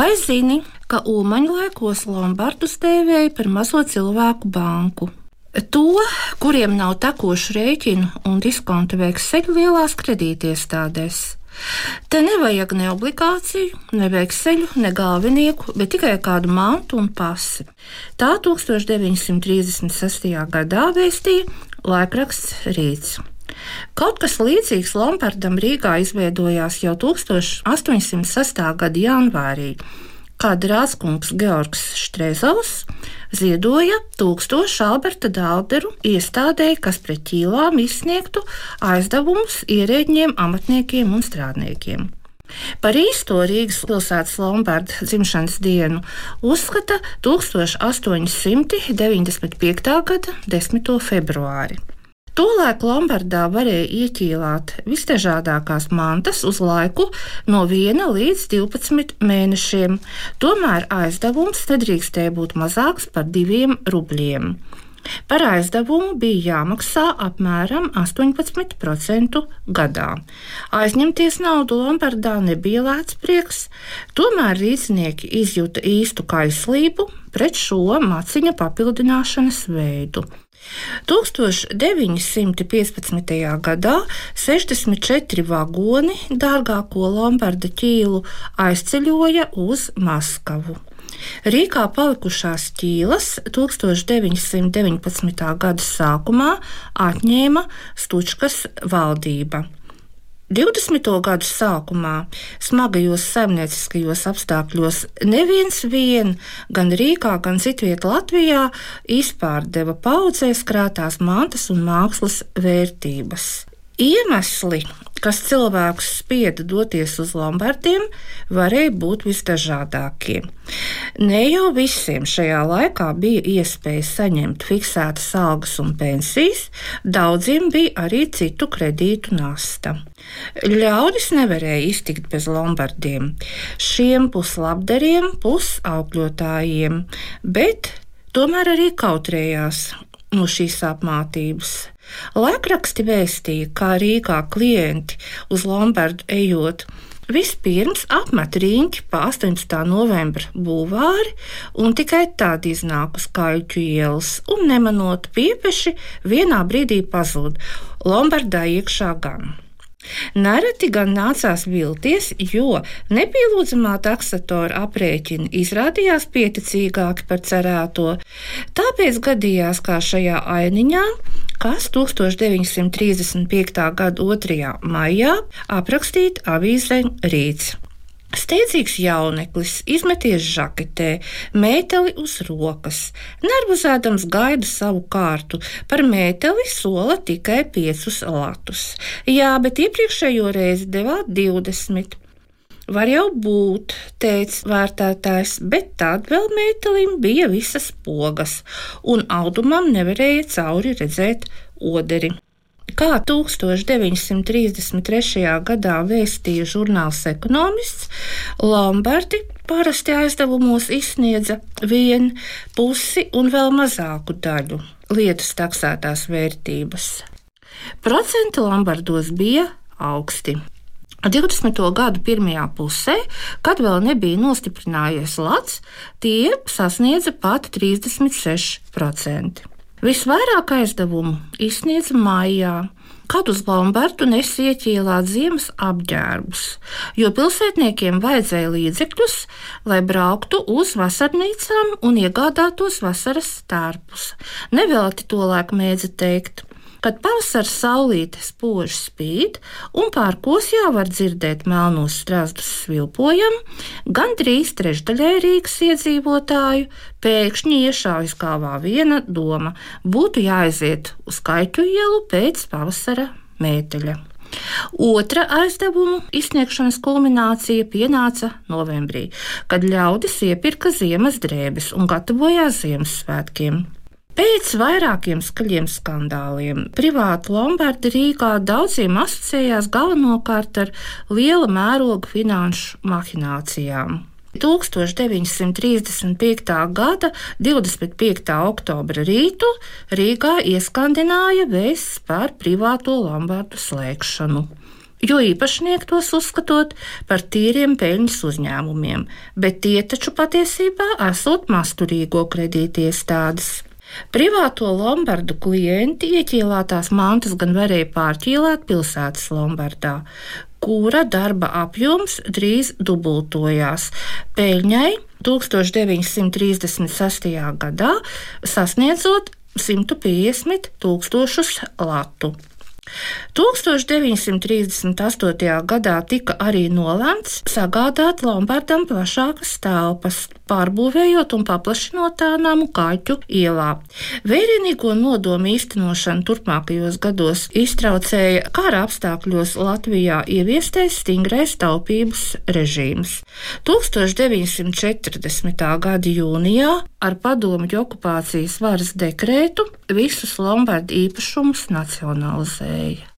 Vai zini, ka Ulmaņa laikos Lombardus dēvēja par mazo cilvēku banku? To, kuriem nav tekošu rēķinu un diskonta veikseļu lielās kredītiestādēs. Te nevajag ne obligāciju, ne veikseļu, ne galvenieku, bet tikai kādu mantu un pasi. Tā 1936. gadā vēstīja laikraksts Rīts. Kaut kas līdzīgs Lompardam Rīgā izveidojās jau 1806. gada janvārī, kad Rāzkungs Georgs Štrēzovs ziedoja tūkstošu Alberta Dālderu iestādēji, kas pret ķīlām izsniegtu aizdevumus ierēģiem, amatniekiem un strādniekiem. Par īsto Rīgas pilsētas Lombarda dzimšanas dienu uzskata 1895. gada 10. februāri. Tolēk Lombardā varēja ieķīlāt visdažādākās mantas uz laiku no 1 līdz 12 mēnešiem, tomēr aizdevums nedrīkstēja būt mazāks par 2 rubļiem. Par aizdevumu bija jāmaksā apmēram 18% gadā. Aizņemties naudu Lombardā nebija lēts prieks, tomēr rīznieki izjuta īstu kaislību pret šo maciņa papildināšanas veidu. 1915. gadā 64 vagoni dārgāko Lombarda ķīlu aizceļoja uz Maskavu. Rīgā palikušās ķīlas 1919. gada sākumā atņēma Stučkas valdība. 20. gadu sākumā smagajos saimnieciskajos apstākļos neviens vien, gan Rīgā, gan citviet Latvijā, izpārdeva paudzēs krātās mantas un mākslas vērtības. Iemesli, kas cilvēkus spieda doties uz Lombardiem, varēja būt visdažādākie. Ne jau visiem šajā laikā bija iespēja saņemt fiksētas algas un pensijas, daudziem bija arī citu kredītu nasta. Ļaudis nevarēja iztikt bez lombardiem, šiem puslabdariem, pusaugļotājiem, bet tomēr arī kautrējās no šīs apmācības. Laikraksti vēstīja, kā Rīgā klienti uz Lombardu ejot. Vispirms apmet rīņķi pa 18. novembra būvāri un tikai tad iznāk uz kaļķu ielas un nemanot piepeši vienā brīdī pazūd Lombardā iekšā gan. Nereti gan nācās vilties, jo nepielūdzamā taksatora aprēķini izrādījās pieticīgāki par cerēto. Tāpēc gadījās, kā šajā ainiņā, kas 1935. gada 2. maijā aprakstīt avīzē Rīts. Steidzīgs jauneklis izmeties žaketē, mēteli uz rokas, nervozēdams gaida savu kārtu, par mēteli sola tikai piecus latus. Jā, bet iepriekšējo reizi devāt 20. Var jau būt, teica vērtētājs, bet tad vēl mētelim bija visas pogas, un audumam nevarēja cauri redzēt oderi. Kā 1933. gadā vēstīja žurnāls ekonomists, Lamberti parasti aizdevumos izsniedza vienu pusi un vēl mazāku daļu lietas taksētās vērtības. Procenti Lambardos bija augsti. 20. gada pirmajā pusē, kad vēl nebija nostiprinājies lats, tie sasniedza pat 36%. Visvairāk aizdevumu izsniedza maijā, kad uz Lombardu nesieķielāt ziemas apģērbus, jo pilsētniekiem vajadzēja līdzekļus, lai brauktu uz vasarnīcām un iegādātos vasaras stārpus. Nevelti to laiku mēdza teikt. Kad pavasara saulīte spoži spīd un pārkos jau var dzirdēt melnos strazdus svilpojam, gandrīz trešdaļai Rīgas iedzīvotāju pēkšņi iešaujas kāvā viena doma - būtu jāaiziet uz Kaitu ielu pēc pavasara mēteļa. Otra aizdevumu izsniegšanas kulminācija pienāca novembrī, kad ļaudis iepirka ziemas drēbes un gatavojās Ziemassvētkiem. Pēc vairākiem skaļiem skandāliem privāti Lombardi Rīgā daudziem asociējās galvenokārt ar liela mēroga finanšu mahinācijām. 1935. gada 25. oktobra rītu Rīgā ieskandināja vēsts par privāto Lombardu slēgšanu. jo īpašnieki tos uzskatot par tīriem peļņas uzņēmumiem, bet tie taču patiesībā esot masturīgo kredītiestādes. Privāto lombardu klienti ieķīlātās mantas gan varēja pārķīlāt pilsētas lombardā, kura darba apjoms drīz dubultojās. Peļņai 1936. gadā sasniedzot 150 tūkstošus latu. 1938. gadā tika arī nolemts sagādāt Lombardam plašākas telpas, pārbūvējot un paplašinot tā namu kaķu ielā. Vērienīgo nodomu īstenošanu turpmākajos gados iztraucēja kara apstākļos Latvijā ieviestais stingrais taupības režīms. 1940. gada jūnijā ar padomju okupācijas varas dekrētu visus Lombardu īpašumus nacionalizēja.